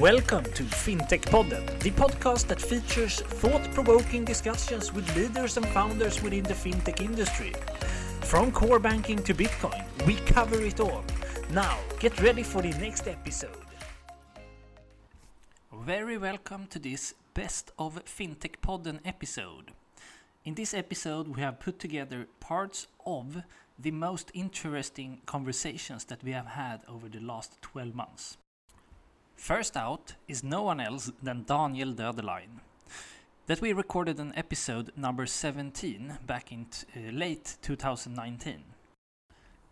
Welcome to FinTech Podden, the podcast that features thought provoking discussions with leaders and founders within the fintech industry. From core banking to Bitcoin, we cover it all. Now, get ready for the next episode. Very welcome to this Best of FinTech Podden episode. In this episode, we have put together parts of the most interesting conversations that we have had over the last 12 months. First out is no one else than Daniel Döderlein. That we recorded an episode number 17 back in uh, late 2019.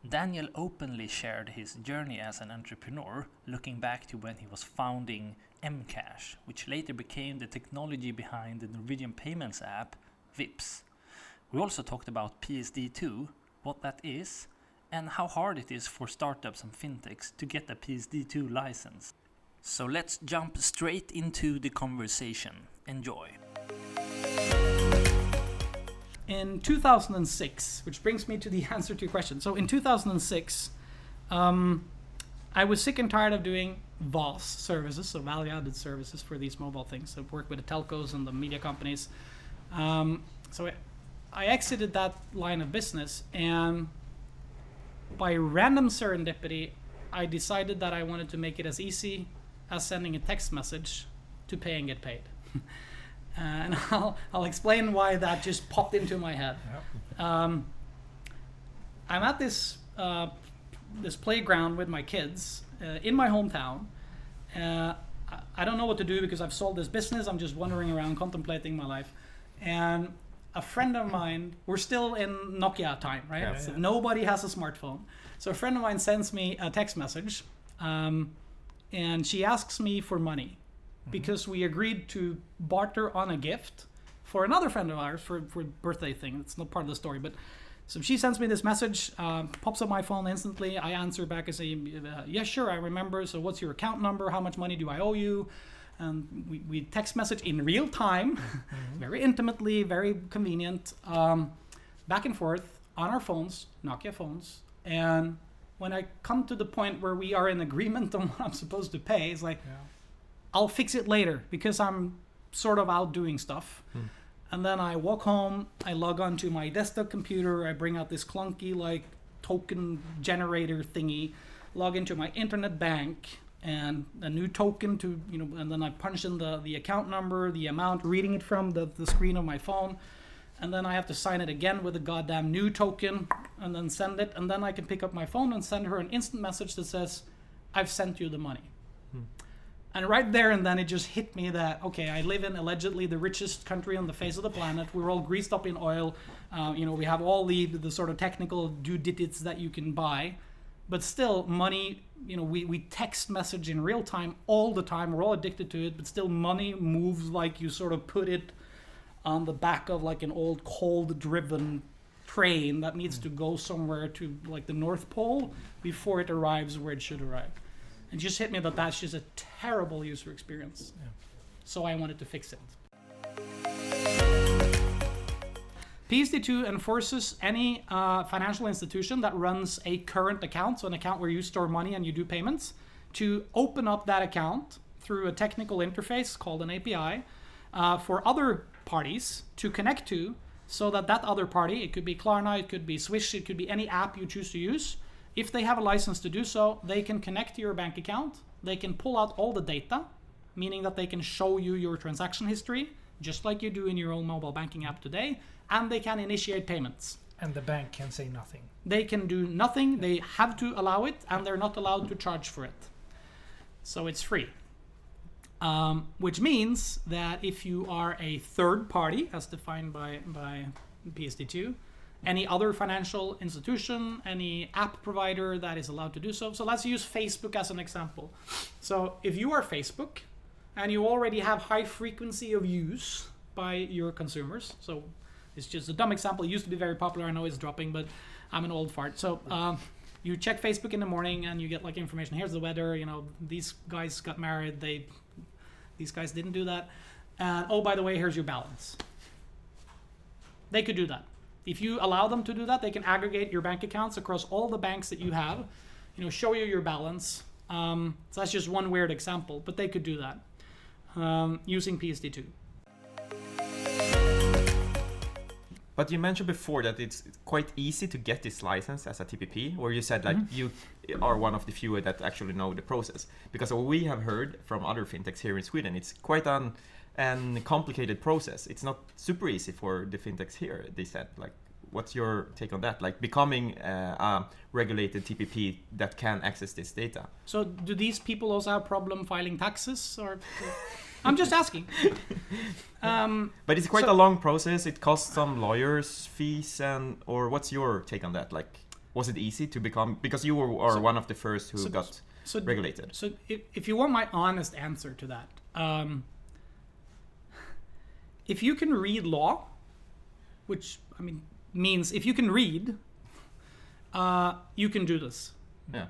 Daniel openly shared his journey as an entrepreneur, looking back to when he was founding Mcash, which later became the technology behind the Norwegian payments app Vipps. We also talked about PSD2, what that is, and how hard it is for startups and fintechs to get a PSD2 license. So let's jump straight into the conversation. Enjoy. in 2006, which brings me to the answer to your question. So in 2006, um, I was sick and tired of doing VAS services, so value-added services for these mobile things. I've worked with the telcos and the media companies. Um, so I, I exited that line of business, and by random serendipity, I decided that I wanted to make it as easy as sending a text message to pay and get paid. and I'll, I'll explain why that just popped into my head. Um, I'm at this uh, this playground with my kids uh, in my hometown. Uh, I- I don't know what to do because I've sold this business. I'm just wandering around contemplating my life. And a friend of mine, we're still in Nokia time, right? Yeah. So nobody has a smartphone. So a friend of mine sends me a text message, um, and she asks me for money because we agreed to barter on a gift for another friend of ours for for a birthday thing. It's not part of the story, but so she sends me this message, um, pops up my phone instantly. I answer back and say, uh, "Yes, sure, I remember. So what's your account number? How much money do I owe you?" And we, we text message in real time, very intimately, very convenient, um, back and forth on our phones, Nokia phones. And when I come to the point where we are in agreement on what I'm supposed to pay, it's like, I'll fix it later because I'm sort of out doing stuff. Hmm. And then I walk home, I log on to my desktop computer, I bring out this clunky like token generator thingy, log into my internet bank and a new token to you know and then I punch in the, the account number, the amount, reading it from the, the screen of my phone. And then I have to sign it again with a goddamn new token and then send it. And then I can pick up my phone and send her an instant message that says, I've sent you the money. And right there and then it just hit me that okay, I live in allegedly the richest country on the face of the planet. We're all greased up in oil. Uh, you know, we have all the the sort of technical due digits that you can buy, but still, money. You know, we we text message in real time all the time. We're all addicted to it, but still, money moves like you sort of put it on the back of like an old cold-driven train that needs to go somewhere to like the North Pole before it arrives where it should arrive. And just hit me that that's just a terrible user experience. So I wanted to fix it. PSD2 enforces any uh, financial institution that runs a current account, so an account where you store money and you do payments, to open up that account through a technical interface called an API uh, for other parties to connect to so that that other party, it could be Klarna, it could be Swish, it could be any app you choose to use, if they have a license to do so, they can connect to your bank account, they can pull out all the data, meaning that they can show you your transaction history, just like you do in your own mobile banking app today, and they can initiate payments. And the bank can say nothing. They can do nothing, they have to allow it, and they're not allowed to charge for it. So it's free. Um, which means that if you are a third party, as defined by, by PSD2, any other financial institution, any app provider that is allowed to do so. So let's use Facebook as an example. So if you are Facebook and you already have high frequency of use by your consumers, so it's just a dumb example. It used to be very popular. I know it's dropping, but I'm an old fart. So um, you check Facebook in the morning and you get like information. Here's the weather. You know, these guys got married. They, these guys didn't do that. And oh, by the way, here's your balance. They could do that. If you allow them to do that, they can aggregate your bank accounts across all the banks that you have, you know, show you your balance, Um, so that's just one weird example, but they could do that um, using PSD2. But you mentioned before that it's quite easy to get this license as a TPP, where you said like you are one of the few that actually know the process. Because what we have heard from other fintechs here in Sweden, it's quite an an complicated process. It's not super easy for the fintechs here. They said like, what's your take on that? Like becoming uh, a regulated TPP that can access this data. So do these people also have problem filing taxes, or? I'm just asking. Um, But it's quite So- a long process. It costs some lawyers' fees, and or what's your take on that? Like, was it easy to become because you were, are So- one of the first who so- got so regulated? So if, if you want my honest answer to that, um, if you can read law, which I mean means if you can read, uh, you can do this. Yeah.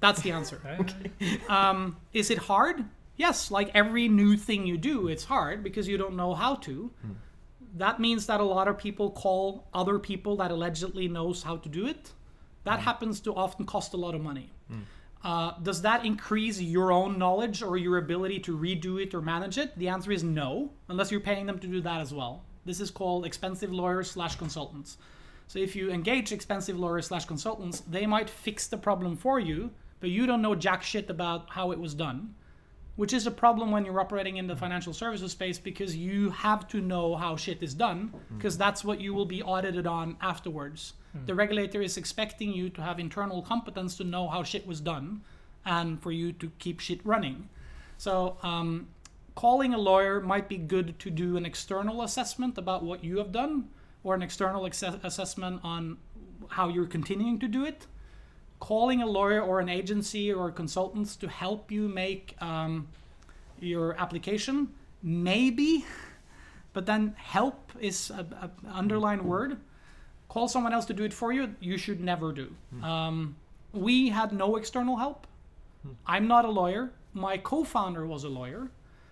That's the answer. um, is it hard? Yes, like every new thing you do, it's hard because you don't know how to. Hmm. That means that a lot of people call other people that allegedly knows how to do it. That hmm. happens to often cost a lot of money. Hmm. Uh, does that increase your own knowledge or your ability to redo it or manage it? The answer is no, unless you're paying them to do that as well. This is called expensive lawyers slash consultants. So if you engage expensive lawyers slash consultants, they might fix the problem for you, but you don't know jack shit about how it was done, which is a problem when you're operating in the financial services space because you have to know how shit is done because that's what you will be audited on afterwards. The regulator is expecting you to have internal competence to know how shit was done and for you to keep shit running. So, um, calling a lawyer might be good to do an external assessment about what you have done or an external assessment on how you're continuing to do it. Calling a lawyer or an agency or consultants to help you make um, your application, maybe, but then help is a, a underlined word. Call someone else to do it for you. You should never do. Um, we had no external help. I'm not a lawyer. My co-founder was a lawyer,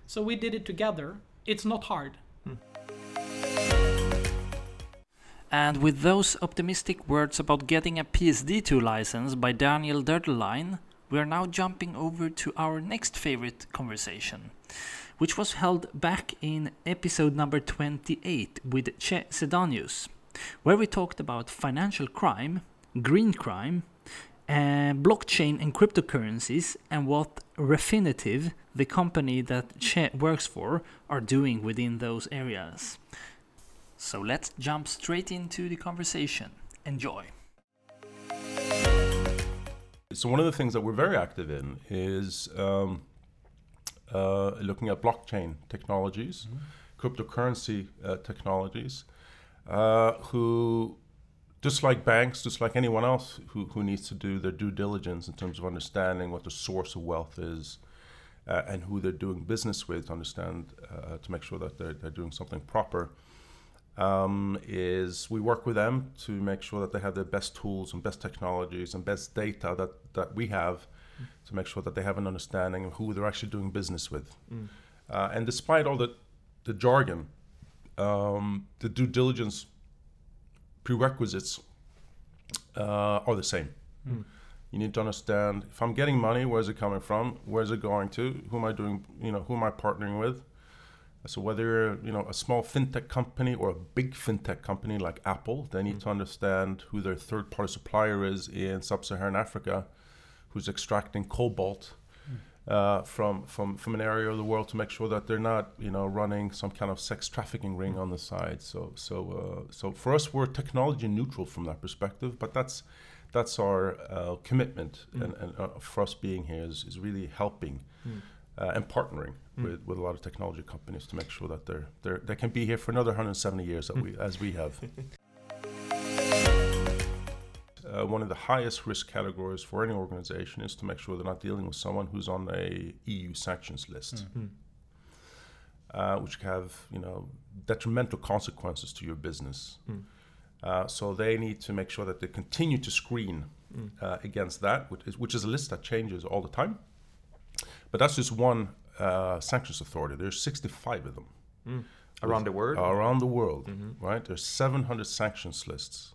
so we did it together. It's not hard. And with those optimistic words about getting a PSD2 license by Daniel Döderlein, we are now jumping over to our next favorite conversation, which was held back in episode number 28 with Che Sidanius, where we talked about financial crime, green crime, uh, blockchain and cryptocurrencies, and what Refinitiv, the company that Che works for, are doing within those areas. So let's jump straight into the conversation. Enjoy. So one of the things that we're very active in is um, uh, looking at blockchain technologies, cryptocurrency uh, technologies, uh, who, just like banks, just like anyone else who, who needs to do their due diligence in terms of understanding what the source of wealth is uh, and who they're doing business with to understand, uh, to make sure that they're, they're doing something proper um, is we work with them to make sure that they have the best tools and best technologies and best data that, that we have to make sure that they have an understanding of who they're actually doing business with. Uh, and despite all the, the jargon, um, the due diligence prerequisites uh, are the same. You need to understand if I'm getting money, where's it coming from? Where's it going to? Who am I doing? You know, who am I partnering with? So whether you're, you know a small fintech company or a big fintech company like Apple, they need to understand who their third-party supplier is in sub-Saharan Africa, who's extracting cobalt uh, from from from an area of the world to make sure that they're not you know running some kind of sex trafficking ring on the side. So so uh, so for us, we're technology neutral from that perspective, but that's that's our uh, commitment, and, and uh, for us being here is, is really helping uh, and partnering with, with a lot of technology companies to make sure that they're, they're they can be here for another 170 years that we as we have. Uh, one of the highest risk categories for any organization is to make sure they're not dealing with someone who's on a EU sanctions list, uh, which have you know detrimental consequences to your business. Uh, so they need to make sure that they continue to screen uh, against that, which is, which is a list that changes all the time. But that's just one uh, sanctions authority. There's 65 of them Around the world? around the world, right? There's 700 sanctions lists,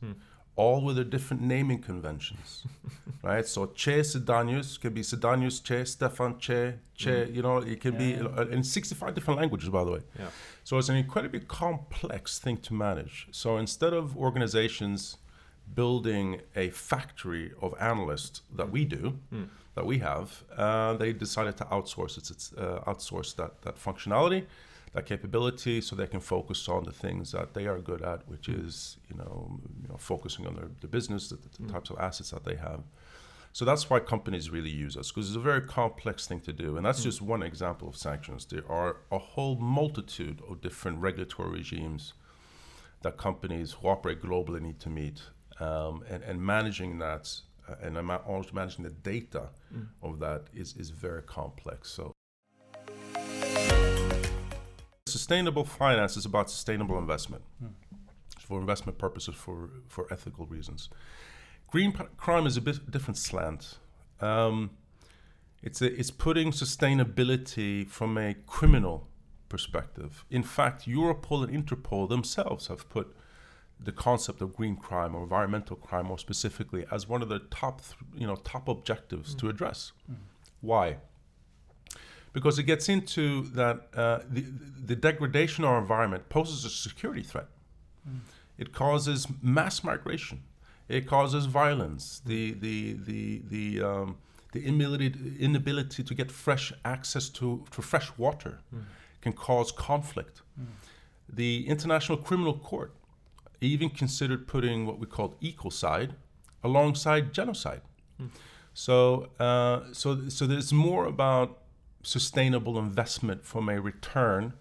all with their different naming conventions, right? So Che Sidanius can be Sidanius Che, Stefan Che, Che. You know, it can be uh, in 65 different languages, by the way. Yeah. So it's an incredibly complex thing to manage. So instead of organizations building a factory of analysts that we do, that we have, uh, they decided to outsource it, it's, uh, outsource that that functionality, that capability, so they can focus on the things that they are good at, which is you know, you know focusing on their, the business, the, the types of assets that they have. So that's why companies really use us because it's a very complex thing to do. And that's just one example of sanctions. There are a whole multitude of different regulatory regimes that companies who operate globally need to meet. Um, and, and managing that uh, and ama- also managing the data of that is, is very complex. So sustainable finance is about sustainable investment for investment purposes for, for ethical reasons. Green p- crime is a bit different slant. Um, it's, a, it's putting sustainability from a criminal perspective. In fact, Europol and Interpol themselves have put the concept of green crime or environmental crime, more specifically, as one of the top, you know, top objectives to mm. address. Mm. Why? Because it gets into that uh, the, the degradation of our environment poses a security threat. Mm. It causes mass migration. It causes violence. The the the the um, the inability inability to get fresh access to, to fresh water can cause conflict. The International Criminal Court even considered putting what we call ecocide alongside genocide. So uh, so so there's more about sustainable investment from a return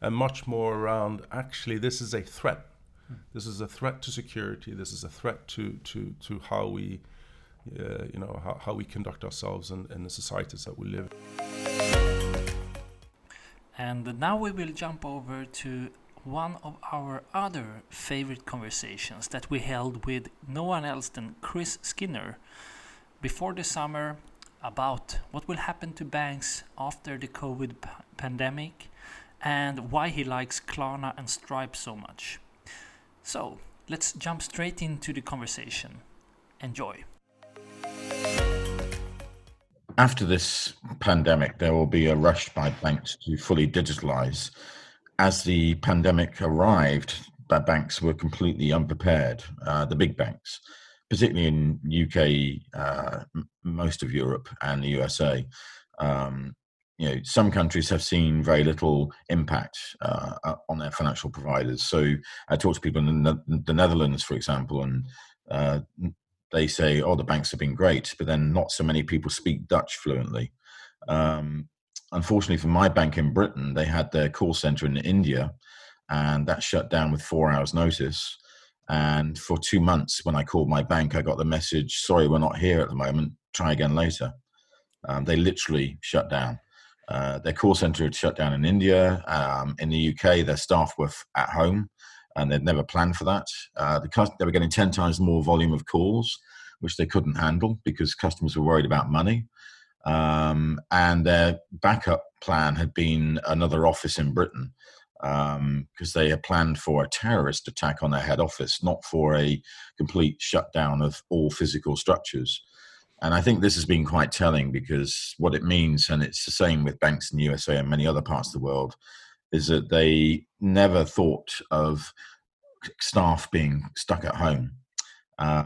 and much more around actually this is a threat. This is a threat to security. This is a threat to to to how we uh, you know how, how we conduct ourselves and, in the societies that we live in. And now we will jump over to one of our other favorite conversations that we held with no one else than Chris Skinner before the summer about what will happen to banks after the COVID p- pandemic and why he likes Klarna and Stripe so much. So, let's jump straight into the conversation. Enjoy. after this pandemic, there will be a rush by banks to fully digitalize. As the pandemic arrived, banks were completely unprepared. Uh, the big banks, particularly in UK, uh, most of Europe and the USA. Um, you know, some countries have seen very little impact uh, on their financial providers. So I talk to people in the, the Netherlands, for example, and uh, they say, "Oh, the banks have been great," but then not so many people speak Dutch fluently. Um, unfortunately, for my bank in Britain, they had their call center in India, and that shut down with four hours' notice. And for two months, when I called my bank, I got the message, "Sorry, we're not here at the moment. Try again later." Um, they literally shut down. Uh, their call center had shut down in India. Um, in the UK, their staff were f- at home and they'd never planned for that. Uh, the cus- they were getting 10 times more volume of calls, which they couldn't handle because customers were worried about money. Um, and their backup plan had been another office in Britain because they had planned for a terrorist attack on their head office, not for a complete shutdown of all physical structures. And I think this has been quite telling because what it means, and it's the same with banks in the USA and many other parts of the world, is that they never thought of staff being stuck at home. Uh,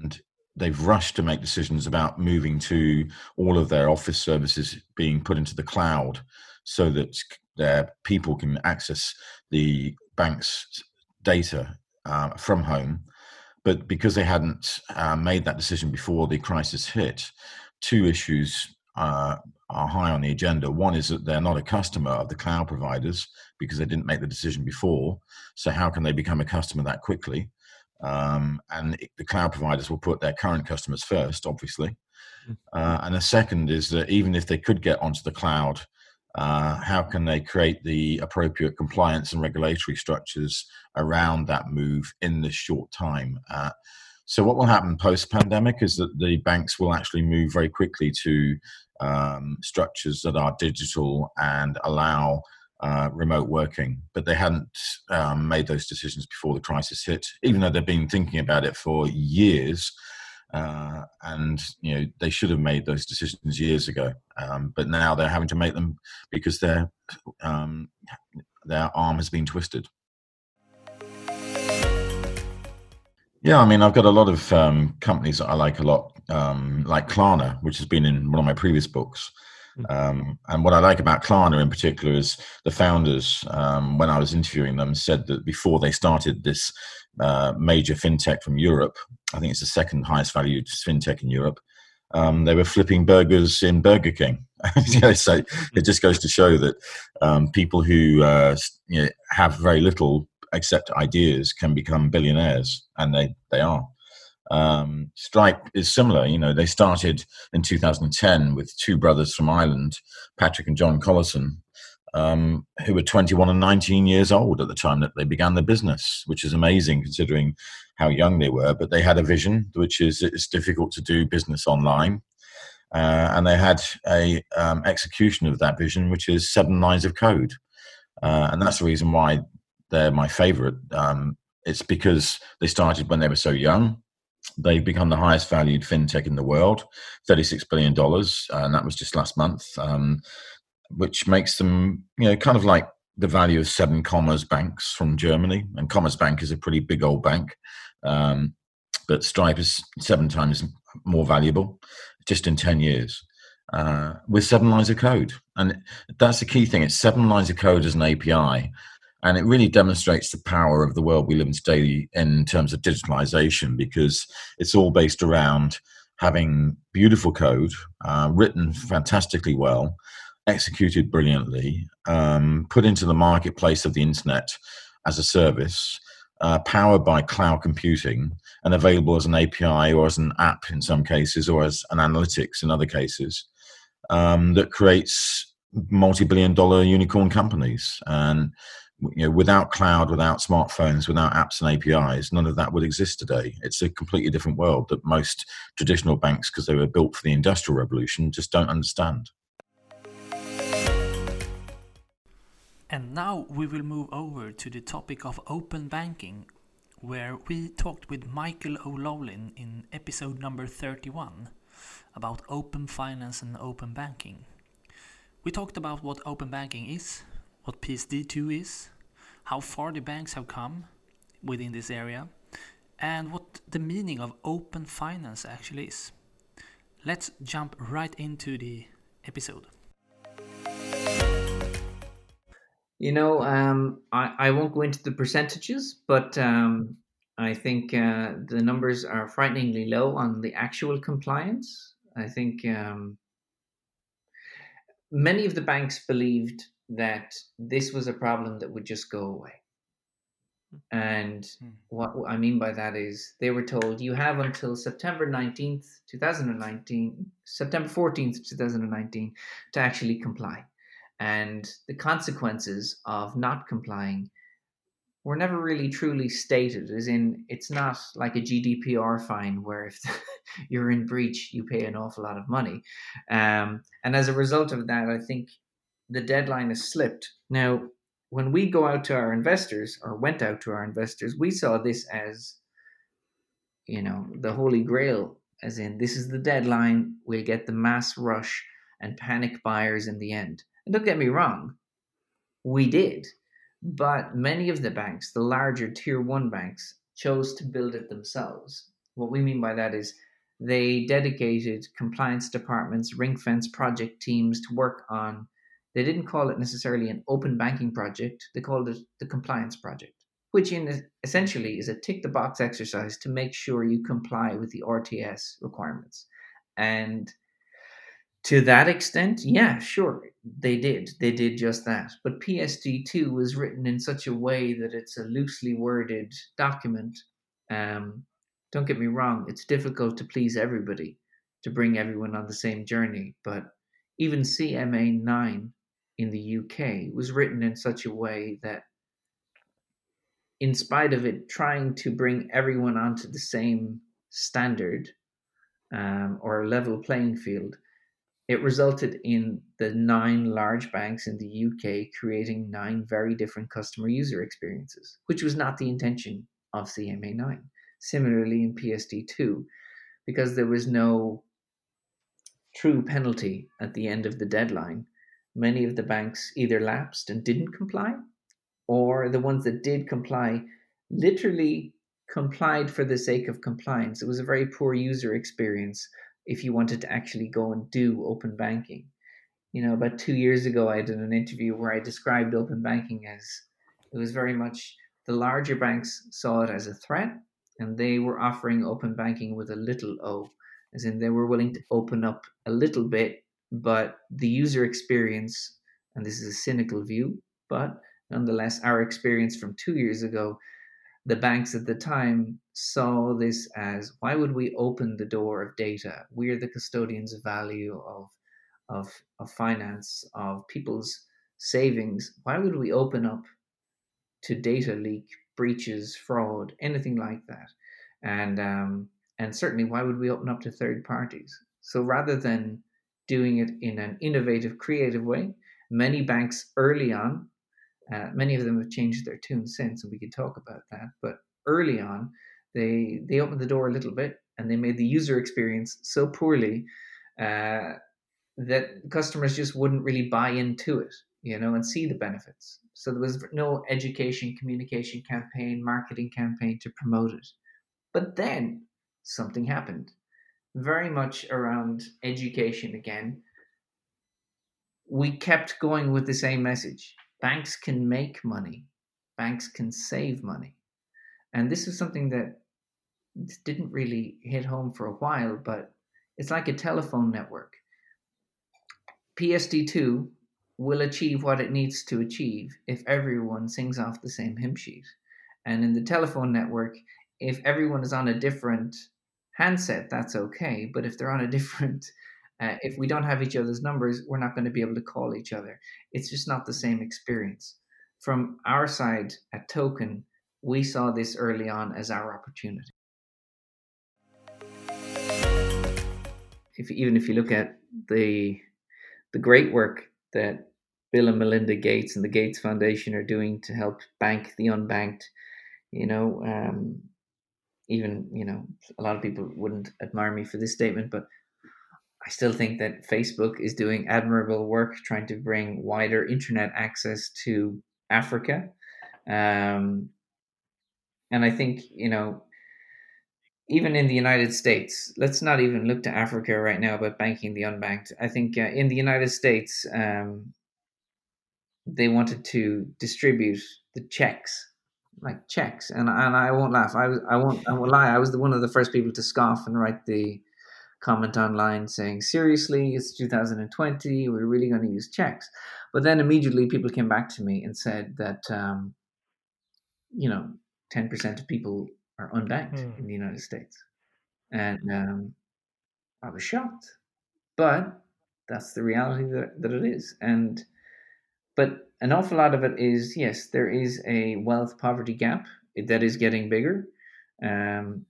and they've rushed to make decisions about moving to all of their office services being put into the cloud so that their people can access the bank's data uh, from home. But because they hadn't uh, made that decision before the crisis hit, two issues uh, are high on the agenda. One is that they're not a customer of the cloud providers because they didn't make the decision before. So, how can they become a customer that quickly? Um, and it- the cloud providers will put their current customers first, obviously. Uh, and the second is that even if they could get onto the cloud, uh, how can they create the appropriate compliance and regulatory structures around that move in this short time? Uh, so, what will happen post pandemic is that the banks will actually move very quickly to um, structures that are digital and allow uh, remote working, but they hadn't um, made those decisions before the crisis hit, even though they've been thinking about it for years. Uh, and you know they should have made those decisions years ago, um, but now they're having to make them because their um, their arm has been twisted. Yeah, I mean, I've got a lot of um, companies that I like a lot, um, like Klarna, which has been in one of my previous books. Mm. Um, and what I like about Klarna in particular is the founders, um, when I was interviewing them, said that before they started this uh, major fintech from Europe, I think it's the second highest valued fintech in Europe, um, they were flipping burgers in Burger King. you know, so it just goes to show that um, people who uh, you know, have very little except ideas can become billionaires, and they they are. Um, Stripe is similar. You know, they started in 2010 with two brothers from Ireland, Patrick and John Collison, um, who were 21 and 19 years old at the time that they began the business, which is amazing considering how young they were. But they had a vision, which is it's difficult to do business online. Uh, and they had a um, execution of that vision, which is seven lines of code, uh, and that's the reason why they're my favorite. Um, it's because they started when they were so young. They've become the highest valued fintech in the world, $36 billion, and that was just last month, um, which makes them, you know, kind of like the value of seven Commerzbanks from Germany. And Commerzbank is a pretty big old bank. Um, but Stripe is seven times more valuable just in 10 years uh, with seven lines of code. And that's the key thing. It's seven lines of code as an API and it really demonstrates the power of the world we live in today in terms of digitalization because it's all based around having beautiful code uh, written fantastically well executed brilliantly um, put into the marketplace of the internet as a service uh, powered by cloud computing and available as an api or as an app in some cases or as an analytics in other cases um, that creates multi-billion dollar unicorn companies. And you know, without cloud, without smartphones, without apps and APIs, none of that would exist today. It's a completely different world that most traditional banks, because they were built for the industrial revolution, just don't understand. And now we will move over to the topic of open banking, where we talked with Michael O'Loughlin in episode number 31 about open finance and open banking. We talked about what open banking is, what PSD2 is, how far the banks have come within this area, and what the meaning of open finance actually is. Let's jump right into the episode. You know, um, I, I won't go into the percentages, but um, I think uh, the numbers are frighteningly low on the actual compliance. I think um, many of the banks believed that this was a problem that would just go away. And hmm. what I mean by that is they were told you have until September 19th, 2019, September 14th, 2019 to actually comply. And the consequences of not complying were never really truly stated, as in, it's not like a GDPR fine where if you're in breach, you pay an awful lot of money. Um, and as a result of that, I think the deadline is slipped. Now, when we go out to our investors or went out to our investors, we saw this as, you know, the holy grail, as in this is the deadline, we'll get the mass rush and panic buyers in the end. And don't get me wrong, we did. But many of the banks, the larger tier one banks, chose to build it themselves. What we mean by that is they dedicated compliance departments, ring fence project teams to work on they didn't call it necessarily an open banking project, they called it the compliance project, which in essentially is a tick the box exercise to make sure you comply with the RTS requirements. And to that extent, yeah, sure, they did. They did just that. But PSD2 was written in such a way that it's a loosely worded document. Um, don't get me wrong, it's difficult to please everybody, to bring everyone on the same journey. But even CMA 9 in the UK was written in such a way that, in spite of it trying to bring everyone onto the same standard um, or level playing field, it resulted in the nine large banks in the UK creating nine very different customer user experiences, which was not the intention of CMA 9. Similarly, in PSD2, because there was no true penalty at the end of the deadline, many of the banks either lapsed and didn't comply, or the ones that did comply literally complied for the sake of compliance. It was a very poor user experience if you wanted to actually go and do open banking. You know, about two years ago, I did an interview where I described open banking as it was very much the larger banks saw it as a threat and they were offering open banking with a little o, as in they were willing to open up a little bit, but the user experience, and this is a cynical view, but nonetheless, our experience from two years ago the banks at the time saw this as why would we open the door of data? We're the custodians of value of of of finance of people's savings. Why would we open up to data leak, breaches, fraud, anything like that? And um, and certainly, why would we open up to third parties? So rather than doing it in an innovative, creative way, many banks early on uh, many of them have changed their tune since, and we could talk about that. But early on, they they opened the door a little bit, and they made the user experience so poorly uh, that customers just wouldn't really buy into it, you know, and see the benefits. So there was no education, communication campaign, marketing campaign to promote it. But then something happened, very much around education again. We kept going with the same message banks can make money, banks can save money. And this is something that didn't really hit home for a while, but it's like a telephone network. PSD2 will achieve what it needs to achieve if everyone sings off the same hymn sheet. And in the telephone network, if everyone is on a different handset, that's okay. But if they're on a different uh, if we don't have each other's numbers, we're not going to be able to call each other. It's just not the same experience. From our side at Token, we saw this early on as our opportunity. If, even if you look at the the great work that Bill and Melinda Gates and the Gates Foundation are doing to help bank the unbanked, you know, um, even you know, a lot of people wouldn't admire me for this statement, but I still think that Facebook is doing admirable work trying to bring wider internet access to Africa. Um, and I think, you know, even in the United States, let's not even look to Africa right now about banking the unbanked. I think uh, in the United States, um, they wanted to distribute the checks, like checks, and and I won't laugh. I was I won't I won't lie. I was the, one of the first people to scoff and write the comment online saying, seriously, it's 2020, we're really going to use checks. But then immediately people came back to me and said that, um, you know, 10% of people are unbanked mm. in the United States. And um, I was shocked. But that's the reality that, that it is. And, but an awful lot of it is, yes, there is a wealth poverty gap that is getting bigger. Um,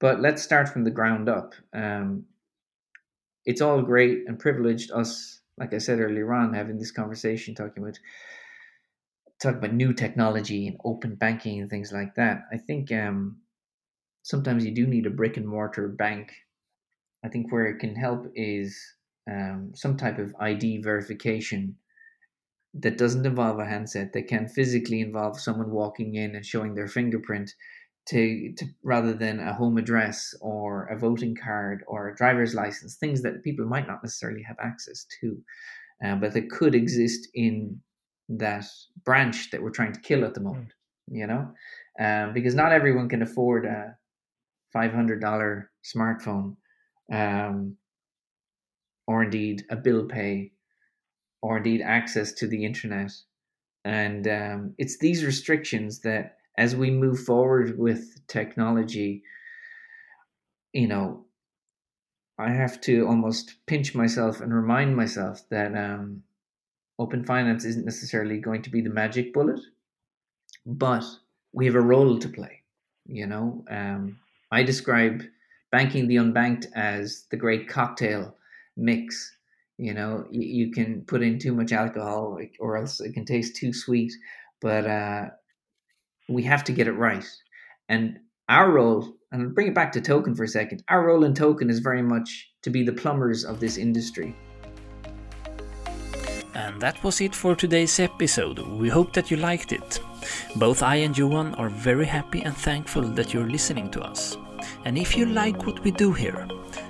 but let's start from the ground up. Um, it's all great and privileged us, like I said earlier on, having this conversation, talking about talking about new technology and open banking and things like that. I think um, sometimes you do need a brick and mortar bank. I think where it can help is um, some type of ID verification that doesn't involve a handset, that can physically involve someone walking in and showing their fingerprint to, to rather than a home address or a voting card or a driver's license, things that people might not necessarily have access to, uh, but that could exist in that branch that we're trying to kill at the hmm. moment. You know, um, because not everyone can afford a five hundred dollar smartphone, um, or indeed a bill pay, or indeed access to the internet, and um, it's these restrictions that as we move forward with technology, you know, I have to almost pinch myself and remind myself that um, open finance isn't necessarily going to be the magic bullet, but we have a role to play. You know, um, I describe banking the unbanked as the great cocktail mix. You know, you, you can put in too much alcohol, or else it can taste too sweet. But uh, we have to get it right. And our role, and bring it back to Token for a second. Our role in Token is very much to be the plumbers of this industry. And that was it for today's episode. We hope that you liked it. Both I and Johan are very happy and thankful that you're listening to us. And if you like what we do here,